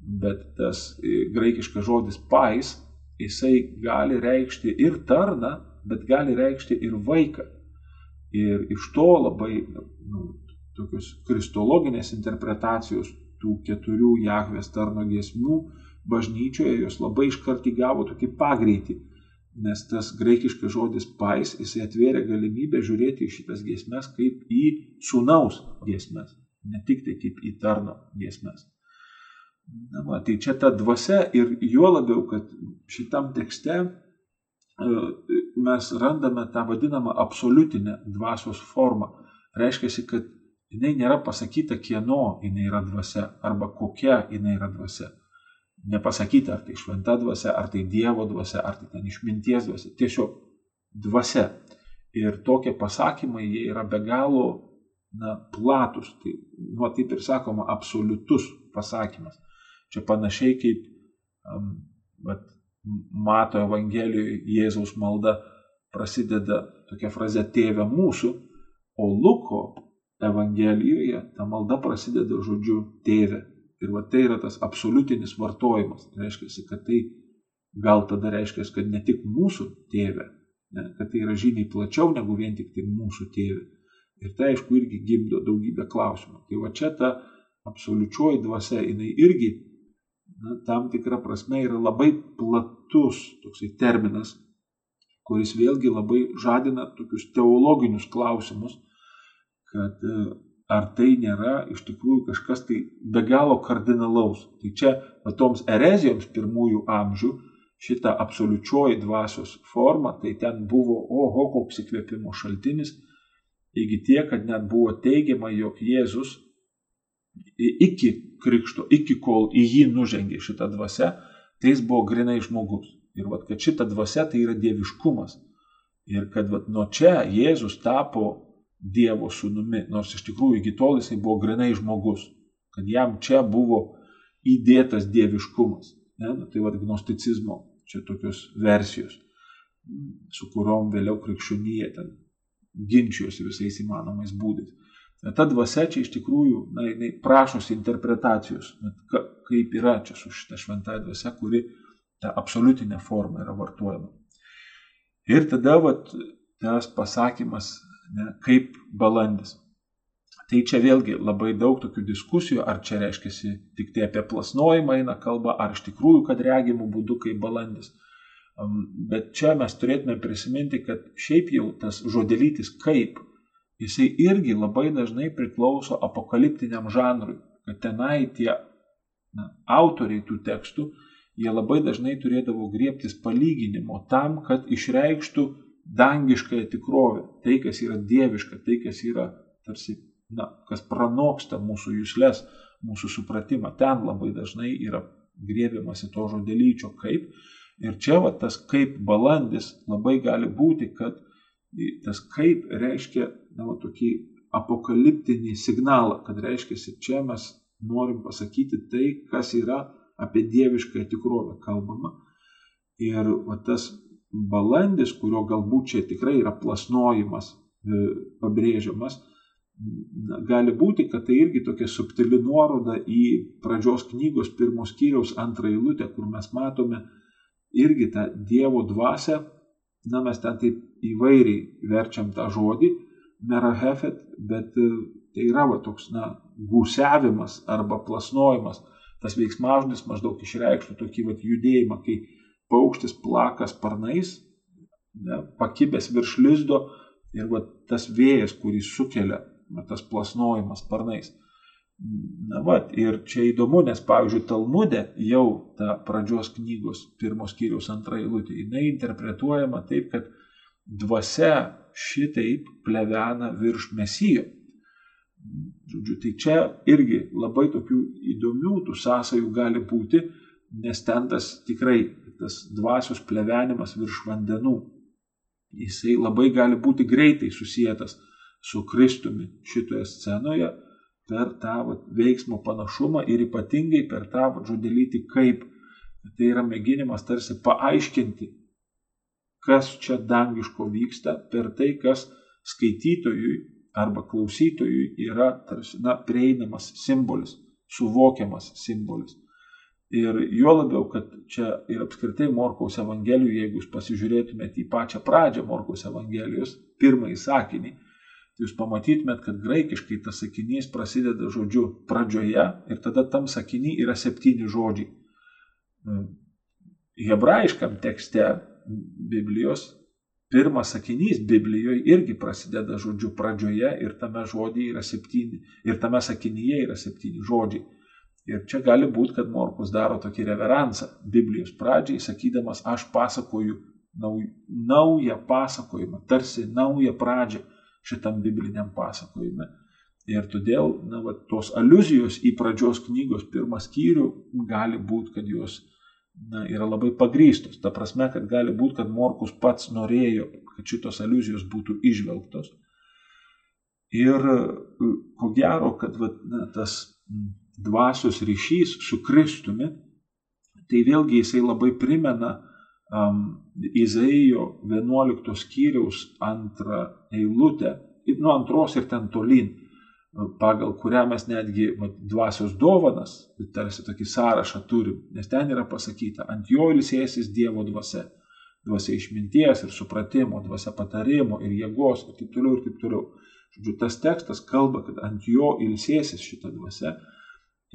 bet tas e, graikiškas žodis pais, jisai gali reikšti ir tarną, bet gali reikšti ir vaiką. Ir iš to labai nu, tokios kristologinės interpretacijos tų keturių Jahvės tarno giesmių bažnyčioje jos labai iškart įgavo tokį pagreitį, nes tas graikiškas žodis pais, jisai atvėrė galimybę žiūrėti į šitas giesmes kaip į sūnaus giesmes, ne tik tai kaip į tarno giesmes. Na, va, tai čia ta dvasia ir juo labiau, kad šitam tekste mes randame tą vadinamą absoliutinę dvasios formą. Reiškia, kad jinai nėra pasakyta, kieno jinai yra dvasia arba kokia jinai yra dvasia. Nepasakyta, ar tai šventa dvasia, ar tai Dievo dvasia, ar tai ten išminties dvasia. Tiesiog dvasia. Ir tokie pasakymai, jie yra be galo na, platus. Tai, nu, taip ir sakoma, absoliutus pasakymas. Čia panašiai kaip um, bet, Mato Evangelijoje Jėzaus malda prasideda tokia fraze Tėve mūsų, o Luko Evangelijoje ta malda prasideda žodžiu Tėve. Ir va tai yra tas absoliutinis vartojimas. Tai reiškia, kad tai gal tada reiškia, kad ne tik mūsų tėvė, ne, kad tai yra žymiai plačiau negu vien tik tai mūsų tėvė. Ir tai aišku irgi gimdo daugybę klausimų. Tai va čia ta absoliučioji dvasia, jinai irgi na, tam tikra prasme yra labai platus toksai terminas, kuris vėlgi labai žadina tokius teologinius klausimus, kad e, ar tai nėra iš tikrųjų kažkas tai be galo kardinalaus. Tai čia toms erezijoms pirmųjų amžių šita absoliučioji dvasios forma, tai ten buvo, oho, koks įkvėpimo šaltinis, iki tiek, kad net buvo teigiama, jog Jėzus iki krikšto, iki kol į jį nužengė šitą dvasę, tai jis buvo grinai žmogus. Ir vat, kad šita dvasia tai yra dieviškumas. Ir kad vat, nuo čia Jėzus tapo Dievo sūnumi, nors iš tikrųjų iki tol jisai buvo grinai žmogus. Kad jam čia buvo įdėtas dieviškumas. Ne? Nu, tai vad gnosticizmo čia tokios versijos, su kuriuom vėliau krikščionybė ten ginčijosi visais įmanomais būdais. Ta dvasia čia iš tikrųjų, na, jinai prašosi interpretacijos, ka, kaip yra čia su šita šventąja dvasia, kuri ta absoliutinė forma yra vartojama. Ir tada vat, tas pasakymas, ne, kaip balandis. Tai čia vėlgi labai daug tokių diskusijų, ar čia reiškia tik tai apie plasnojimą eina kalba, ar iš tikrųjų, kad regimų būdu kaip balandis. Bet čia mes turėtume prisiminti, kad šiaip jau tas žodelytis kaip jisai irgi labai dažnai priklauso apokaliptiniam žanrui, kad tenai tie na, autoriai tų tekstų, jie labai dažnai turėdavo griebtis palyginimo tam, kad išreikštų dangiškąją tikrovę, tai, kas yra dieviška, tai, kas yra tarsi, na, kas pranoksta mūsų jūslės, mūsų supratimą. Ten labai dažnai yra griebiamasi to žodelyčio kaip. Ir čia va, tas kaip balandis labai gali būti, kad tas kaip reiškia na, va, tokį apokaliptinį signalą, kad reiškia, čia mes norim pasakyti tai, kas yra apie dievišką tikrovę kalbama. Ir va, tas balandis, kurio galbūt čia tikrai yra plasnojimas, e, pabrėžiamas, gali būti, kad tai irgi tokia subtili nuoroda į pradžios knygos pirmos skyriaus antrą eilutę, kur mes matome irgi tą Dievo dvasę na mes ten taip įvairiai verčiam tą žodį, merahefet, bet e, tai yra va, toks, na, gūsiavimas arba plasnojimas. Tas veiksmažodis maždaug išreikštų tokį va, judėjimą, kai paukštis plaka sparnais, ne, pakibęs virš lizdo ir va, tas vėjas, kurį sukelia va, tas plasnojimas sparnais. Na, va, ir čia įdomu, nes, pavyzdžiui, Talmudė jau ta pradžios knygos pirmos skyriaus antra eilutė, jinai interpretuojama taip, kad dvasia šitaip plevena virš mesijo. Žodžiu, tai čia irgi labai tokių įdomių tų sąsajų gali būti, nes ten tas tikrai tas dvasios plevenimas virš vandenų, jisai labai gali būti greitai susijęs su Kristumi šitoje scenoje per tą vat, veiksmo panašumą ir ypatingai per tą vat, žodėlyti kaip. Tai yra mėginimas tarsi paaiškinti, kas čia dangiško vyksta per tai, kas skaitytojui arba klausytojui yra tarsi, na, prieinamas simbolis, suvokiamas simbolis. Ir juo labiau, kad čia ir apskritai Morkaus Evangelijų, jeigu jūs pasižiūrėtumėte į pačią pradžią Morkaus Evangelijos, pirmąjį sakinį, tai jūs pamatytumėt, kad graikiškai tas sakinys prasideda žodžiu pradžioje ir tada tam sakinį yra septyni žodžiai. Hebrajiškam tekste Biblijos pirmas sakinys Biblijoje irgi prasideda žodžiu pradžioje ir tame žodėje yra septyni, ir tame sakinyje yra septyni žodžiai. Ir čia gali būti, kad Morkus daro tokį reveransą Biblijos pradžiai, sakydamas, aš pasakoju nauj, naują pasakojimą, tarsi naują pradžią šitam bibliniam pasakojime. Ir todėl na, va, tos aluzijos į pradžios knygos pirmą skyrių gali būti, kad jos na, yra labai pagrystos. Ta prasme, kad gali būti, kad Morkus pats norėjo, kad šitos aluzijos būtų išvelgtos. Ir ko gero, kad va, na, tas dvasios ryšys su Kristumi, tai vėlgi jisai labai primena um, Izaijo 11 skyriaus antrą eilutę, nuo antros ir ten tolyn, pagal kurią mes netgi va, dvasios dovanas, tarsi tokį sąrašą turim, nes ten yra pasakyta, ant jo ilsėsis Dievo dvasia, dvasia išminties ir supratimo, dvasia patarimo ir jėgos ir taip toliau ir taip toliau. Žodžiu, tas tekstas kalba, kad ant jo ilsėsis šita dvasia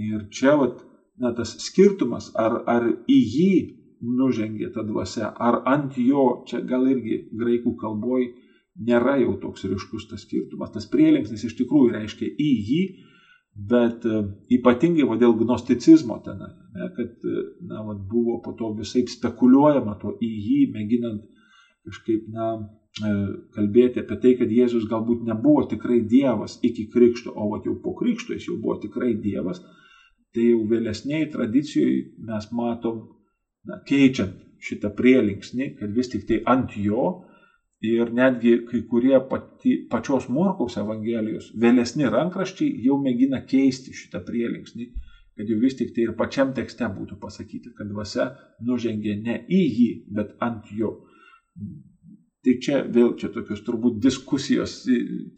Ir čia vat, na, tas skirtumas, ar, ar į jį nužengė ta dvasia, ar ant jo, čia gal irgi graikų kalboj nėra jau toks ryškus tas skirtumas. Tas prielinksnis iš tikrųjų reiškia į jį, bet uh, ypatingai va, dėl gnosticizmo ten, ne, kad na, va, buvo po to visai spekuliuojama to į jį, mėginant kažkaip, na, e, kalbėti apie tai, kad Jėzus galbūt nebuvo tikrai Dievas iki krikšto, o va, jau po krikšto jis jau buvo tikrai Dievas tai jau vėlesniai tradicijoje mes matom, na, keičiant šitą prielinksnį, kad vis tik tai ant jo ir netgi kai kurie pati, pačios Morkaus Evangelijos vėlesni rankraščiai jau mėgina keisti šitą prielinksnį, kad jau vis tik tai ir pačiam tekste būtų pasakyta, kad dvasia nužengė ne į jį, bet ant jo. Tai čia vėl čia tokios turbūt diskusijos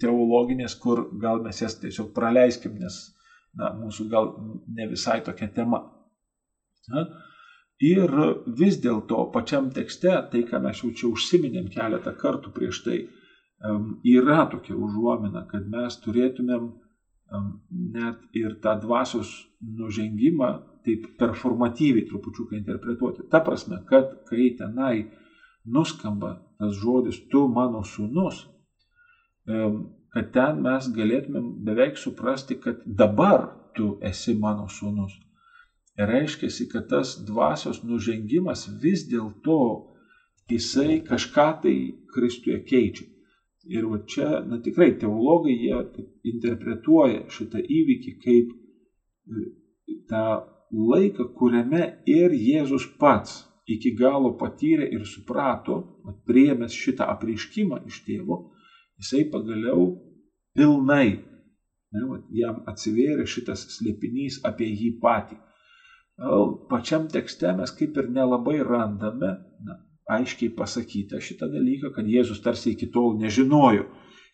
teologinės, kur gal mes jas tiesiog praleiskim, nes na, mūsų gal ne visai tokia tema. Na, ir vis dėlto pačiam tekste, tai ką mes jau čia užsiminėm keletą kartų prieš tai, yra tokia užuomina, kad mes turėtumėm net ir tą dvasios nužengimą taip performatyviai trupučiuką interpretuoti. Ta prasme, kad kai tenai nuskamba tas žodis tu mano sūnus, kad ten mes galėtumėm beveik suprasti, kad dabar tu esi mano sūnus. Ir reiškia, kad tas dvasios nužengimas vis dėlto jisai kažką tai Kristuje keičia. Ir va čia, na tikrai, teologai jie interpretuoja šitą įvykį kaip e, tą laiką, kuriame ir Jėzus pats iki galo patyrė ir suprato, priemęs šitą apreiškimą iš tėvo, jisai pagaliau pilnai. Ne, va, jam atsivėrė šitas slėpinys apie jį patį. Pačiam tekste mes kaip ir nelabai randame na, aiškiai pasakytą šitą dalyką, kad Jėzus tarsi iki tol nežinojo,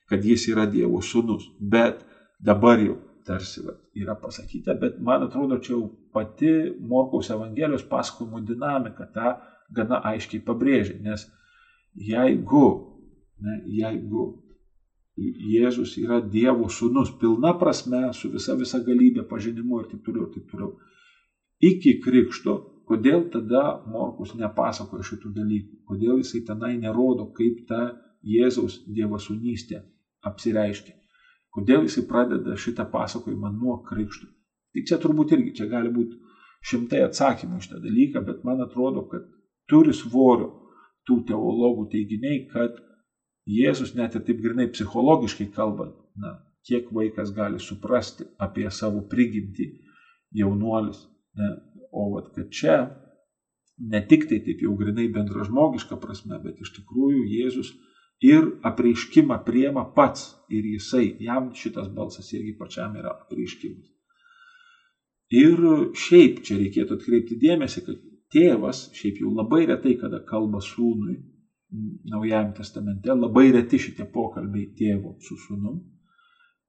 kad jis yra Dievo sūnus. Bet dabar jau tarsi va, yra pasakyta, bet man atrodo, čia jau pati Morkaus Evangelijos pasakojimo dinamika tą gana aiškiai pabrėžia, nes jeigu, ne, jeigu Jėzus yra Dievo sūnus, pilna prasme, su visa visa galybė, pažinimu ir taip toliau, ir taip toliau. Iki krikšto, kodėl tada Morkus nepasakoja šitų dalykų, kodėl jisai tenai nerodo, kaip ta Jėzaus Dievo sūnystė apsireiškia, kodėl jisai pradeda šitą pasakojimą nuo krikšto. Tik čia turbūt irgi, čia gali būti šimtai atsakymų iš tą dalyką, bet man atrodo, kad turi svorio tų teologų teiginiai, kad Jėzus net ir taip grinai psichologiškai kalbant, na, kiek vaikas gali suprasti apie savo prigimtį jaunuolis. Ne? O vat, kad čia ne tik tai taip jau grinai bendražmogiška prasme, bet iš tikrųjų Jėzus ir apreiškimą priema pats ir jisai, jam šitas balsas irgi pačiam yra apreiškimas. Ir šiaip čia reikėtų atkreipti dėmesį, kad tėvas šiaip jau labai retai kada kalba sūnui Naujajame testamente, labai reti šitie pokalbiai tėvo su sūnum.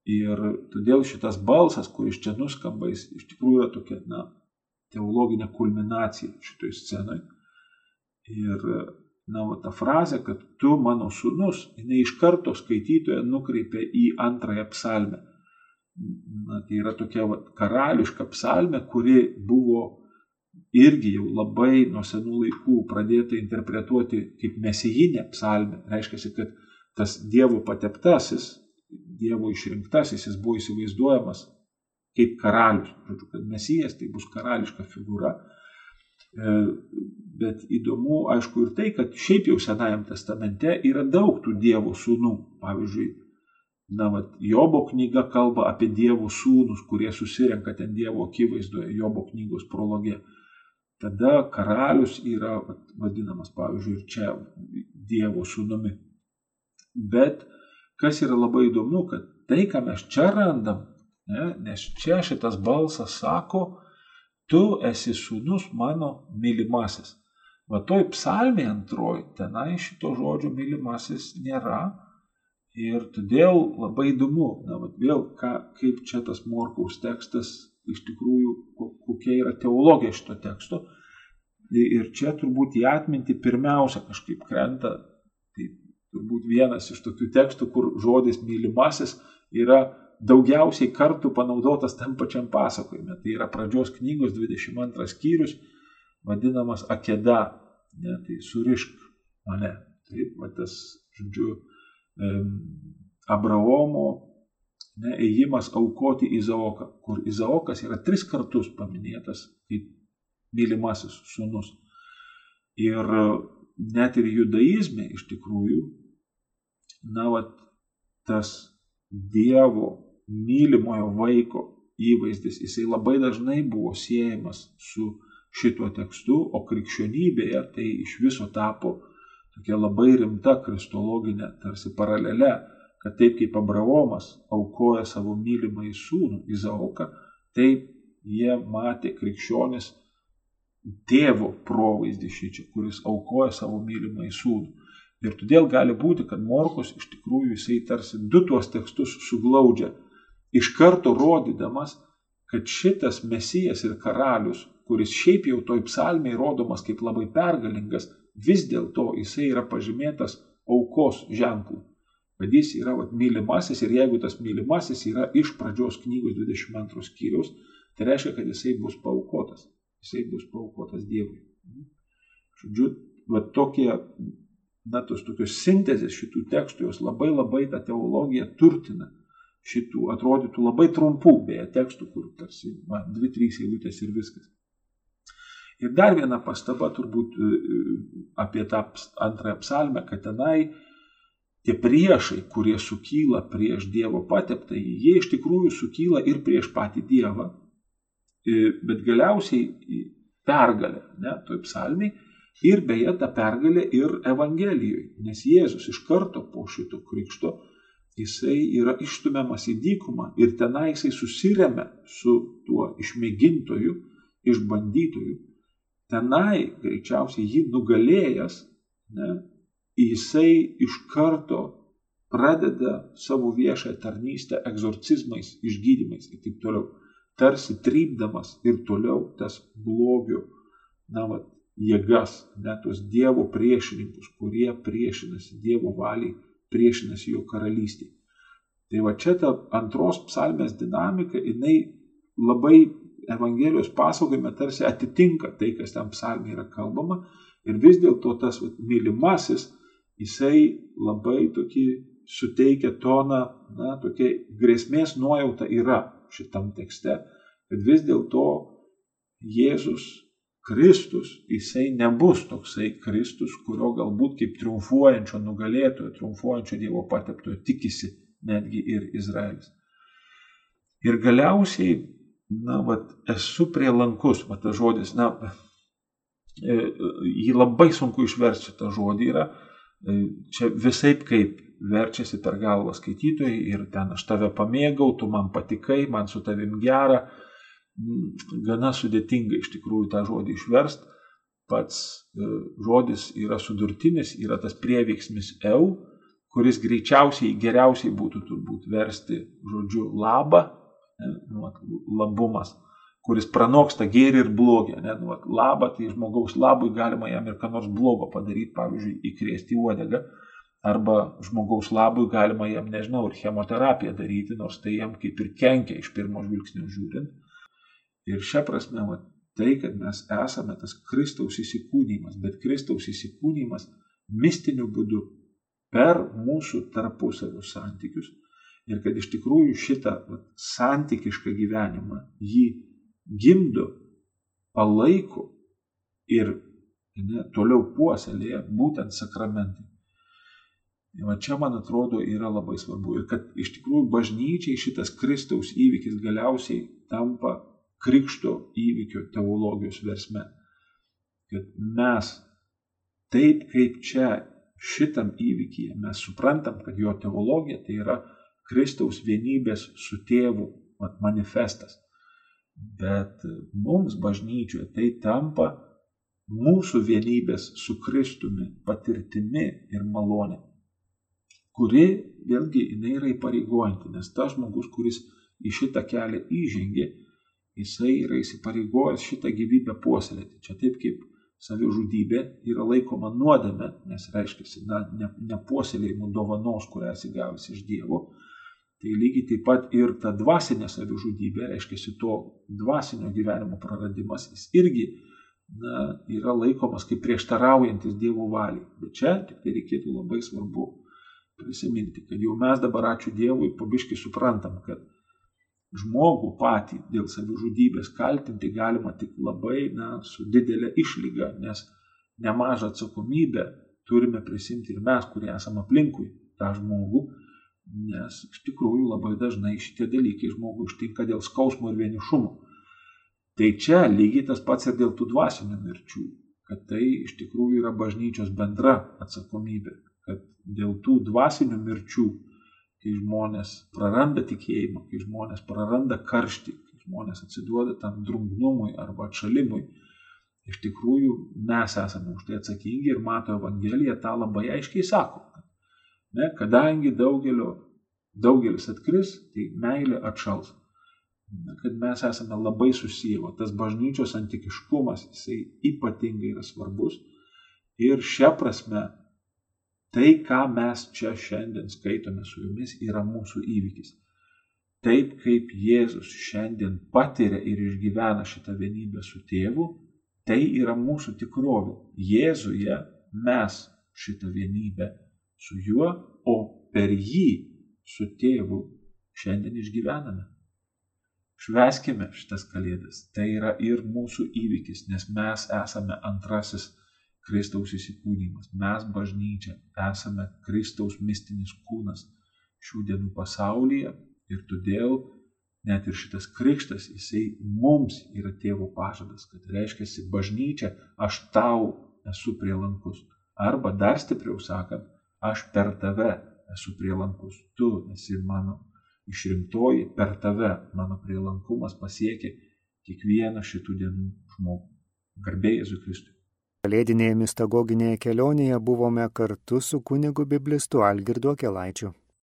Ir todėl šitas balsas, kuris čia nuskamba, jis iš tikrųjų yra tokia, na, teologinė kulminacija šitoj scenai. Ir na, va, ta frazė, kad tu mano sūnus, jinai iš karto skaitytoje nukreipia į antrąją psalmę. Na, tai yra tokia va, karališka psalmė, kuri buvo irgi jau labai nuo senų laikų pradėta interpretuoti kaip mesijinė psalmė. Reiškia, kad tas Dievo pateptasis, Dievo išrinktasis, jis buvo įsivaizduojamas kaip karalius. Žodžiu, kad mesijas tai bus karališka figūra. E, bet įdomu, aišku, ir tai, kad šiaip jau Senajam testamente yra daug tų Dievo sūnų. Pavyzdžiui, na, vat, Jobo knyga kalba apie Dievo sūnus, kurie susirenka ten Dievo akivaizdoje, Jobo knygos prologė. Tada karalius yra vadinamas, pavyzdžiui, ir čia Dievo sūnumi. Bet kas yra labai įdomu, kad tai, ką mes čia randam, ne, nes čia šitas balsas sako, tu esi sūnus mano mylimasis. Va toj psalmė antroji, tenai šito žodžio mylimasis nėra. Ir todėl labai įdomu, na, va, vėl, ką, kaip čia tas Morkaus tekstas, iš tikrųjų, kokia yra teologija šito teksto. Ir čia turbūt į atmintį pirmiausia kažkaip krenta, tai turbūt vienas iš tokių tekstų, kur žodis mylimasis yra daugiausiai kartų panaudotas tam pačiam pasakojime. Tai yra pradžios knygos 22 skyrius, vadinamas akeda, ne, tai surišk mane. Taip, va tas, žodžiu, Abraomo ne, ėjimas aukoti Izaoką, kur Izaokas yra tris kartus paminėtas kaip mylimasis sūnus. Ir net ir judaizme iš tikrųjų, na, va, tas Dievo mylimojo vaiko įvaizdis, jisai labai dažnai buvo siejamas su šituo tekstu, o krikščionybėje tai iš viso tapo tokia labai rimta kristologinė tarsi paralelė, kad taip kaip Abraomas aukoja savo mylimąjį sūnų Izaoką, taip jie matė krikščionis tėvo provaizdį šičia, kuris aukoja savo mylimąjį sūnų. Ir todėl gali būti, kad Morkus iš tikrųjų jisai tarsi du tuos tekstus suglaudžia iš karto rodydamas, kad šitas mesijas ir karalius, kuris šiaip jau toj psalmiai rodomas kaip labai pergalingas, vis dėlto jisai yra pažymėtas aukos ženklų. Kad jis yra vat, mylimasis ir jeigu tas mylimasis yra iš pradžios knygos 22 skyrius, tai reiškia, kad jisai bus paukotas. Jisai bus paukotas Dievui. Žodžiu, va tokie, na, tos tokios sintezės šitų tekstų, jos labai labai tą teologiją turtina šitų atrodytų labai trumpų, beje, tekstų, kur tarsi va, dvi, trys eilutės ir viskas. Ir dar viena pastaba turbūt e, e, apie tą antrąją psalmę, kad tenai tie priešai, kurie sukyla prieš Dievo pateptą, jie iš tikrųjų sukyla ir prieš patį Dievą, e, bet galiausiai pergalė, ne, toj psalmiai, ir beje ta pergalė ir Evangelijoje, nes Jėzus iš karto po šito krikšto jisai yra išstumiamas į dykumą ir tenai jisai susiremia su tuo išmėgintoju, išbandytoju. Tenai greičiausiai jį nugalėjęs, ne, jisai iš karto pradeda savo viešą tarnystę egzorcizmais, išgydymais ir taip toliau. Tarsi trypdamas ir toliau tas blogio, na, va, jėgas, net tos Dievo priešininkus, kurie priešinasi Dievo valiai priešinasi jo karalystiai. Tai va čia ta antros psalmės dinamika, jinai labai Evangelijos pasakojime tarsi atitinka tai, kas ten psalmė yra kalbama. Ir vis dėlto tas va, mylimasis, jisai labai tokį suteikia toną, na, tokia grėsmės nuojauta yra šitam tekste, kad vis dėlto Jėzus Kristus, jisai nebus toksai Kristus, kurio galbūt kaip triumfuojančio nugalėtojo, triumfuojančio Dievo pateptojo tikisi netgi ir Izraelis. Ir galiausiai, na, vat, esu prie lankus, va tas žodis, na, e, jį labai sunku išversti šitą žodį yra, čia visai kaip verčiasi per galvą skaitytojai ir ten aš tave pamėgau, tu man patikai, man su tavim gera. Mm, gana sudėtinga iš tikrųjų tą žodį išverst. Pats e, žodis yra sudurtinis, yra tas prieveiksmis eu, kuris greičiausiai geriausiai būtų turbūt versti žodžiu labą, nu, labumas kuris pranoksta gėrį ir blogį. Ne? Nu, labą, tai žmogaus labui galima jam ir ką nors blogo padaryti, pavyzdžiui, įkrėsti uodegą, arba žmogaus labui galima jam, nežinau, ir chemoterapiją daryti, nors tai jam kaip ir kenkia iš pirmo žvilgsnio žiūrint. Ir šią prasme, va, tai, kad mes esame tas Kristaus įsikūnymas, bet Kristaus įsikūnymas mistiniu būdu per mūsų tarpusavio santykius ir kad iš tikrųjų šitą va, santykišką gyvenimą jį gimdo, palaiko ir ne, toliau puoselėja būtent sakramentai. Ir va čia, man atrodo, yra labai svarbu. Ir kad iš tikrųjų bažnyčiai šitas Kristaus įvykis galiausiai tampa krikšto įvykio teologijos versme. Kad mes taip kaip čia šitam įvykyje mes suprantam, kad jo teologija tai yra Kristaus vienybės su tėvu manifestas. Bet mums bažnyčioje tai tampa mūsų vienybės su Kristumi patirtimi ir malonė, kuri vėlgi jinai yra įpareigojanti, nes tas žmogus, kuris į šitą kelią įžengė, jisai yra įsipareigojęs šitą gyvybę puoselėti. Čia taip kaip savižudybė yra laikoma nuodėme, nes reiškia, na, nepuoselėjimų ne dovanos, kurią esi gavęs iš Dievo, Tai lygiai taip pat ir ta dvasinė savižudybė, reiškia, to dvasinio gyvenimo praradimas, jis irgi na, yra laikomas kaip prieštaraujantis Dievo valiai. Bet čia tik tai reikėtų labai svarbu prisiminti, kad jau mes dabar, ačiū Dievui, pabiškai suprantam, kad žmogų patį dėl savižudybės kaltinti galima tik labai na, su didelė išlyga, nes nemažą atsakomybę turime prisimti ir mes, kurie esame aplinkui tą žmogų Nes iš tikrųjų labai dažnai šitie dalykai žmogų ištinka dėl skausmo ir vienišumo. Tai čia lygiai tas pats ir dėl tų dvasinių mirčių, kad tai iš tikrųjų yra bažnyčios bendra atsakomybė, kad dėl tų dvasinių mirčių, kai žmonės praranda tikėjimą, kai žmonės praranda karštį, kai žmonės atsiduoda tam drungnumui arba atšalimui, iš tikrųjų mes esame už tai atsakingi ir mato Evangelija tą labai aiškiai sako. Ne, kadangi daugelio, daugelis atkris, tai meilė atšals. Na, kad mes esame labai susiję, o tas bažnyčios antikiškumas, jisai ypatingai yra svarbus. Ir šią prasme, tai, ką mes čia šiandien skaitome su jumis, yra mūsų įvykis. Taip kaip Jėzus šiandien patiria ir išgyvena šitą vienybę su tėvu, tai yra mūsų tikrovė. Jėzuje mes šitą vienybę su juo, o per jį su tėvu šiandien išgyvename. Šveskime šitas kalėdas. Tai yra ir mūsų įvykis, nes mes esame antrasis Kristaus įsikūnymas. Mes bažnyčia esame Kristaus mistinis kūnas šių dienų pasaulyje ir todėl net ir šitas krikštas, jisai mums yra tėvo pažadas, kad reiškia, bažnyčia, aš tau esu prielankus. Arba dar stipriau sakant, aš per tave esu prielankus, tu esi mano išrinktoji, per tave mano prielankumas pasiekia kiekvieną šitų dienų žmogų. Garbėjai Jėzui Kristui. Kalėdinėje mistagoginėje kelionėje buvome kartu su kunigu biblistu Algirdu Kelaičiu.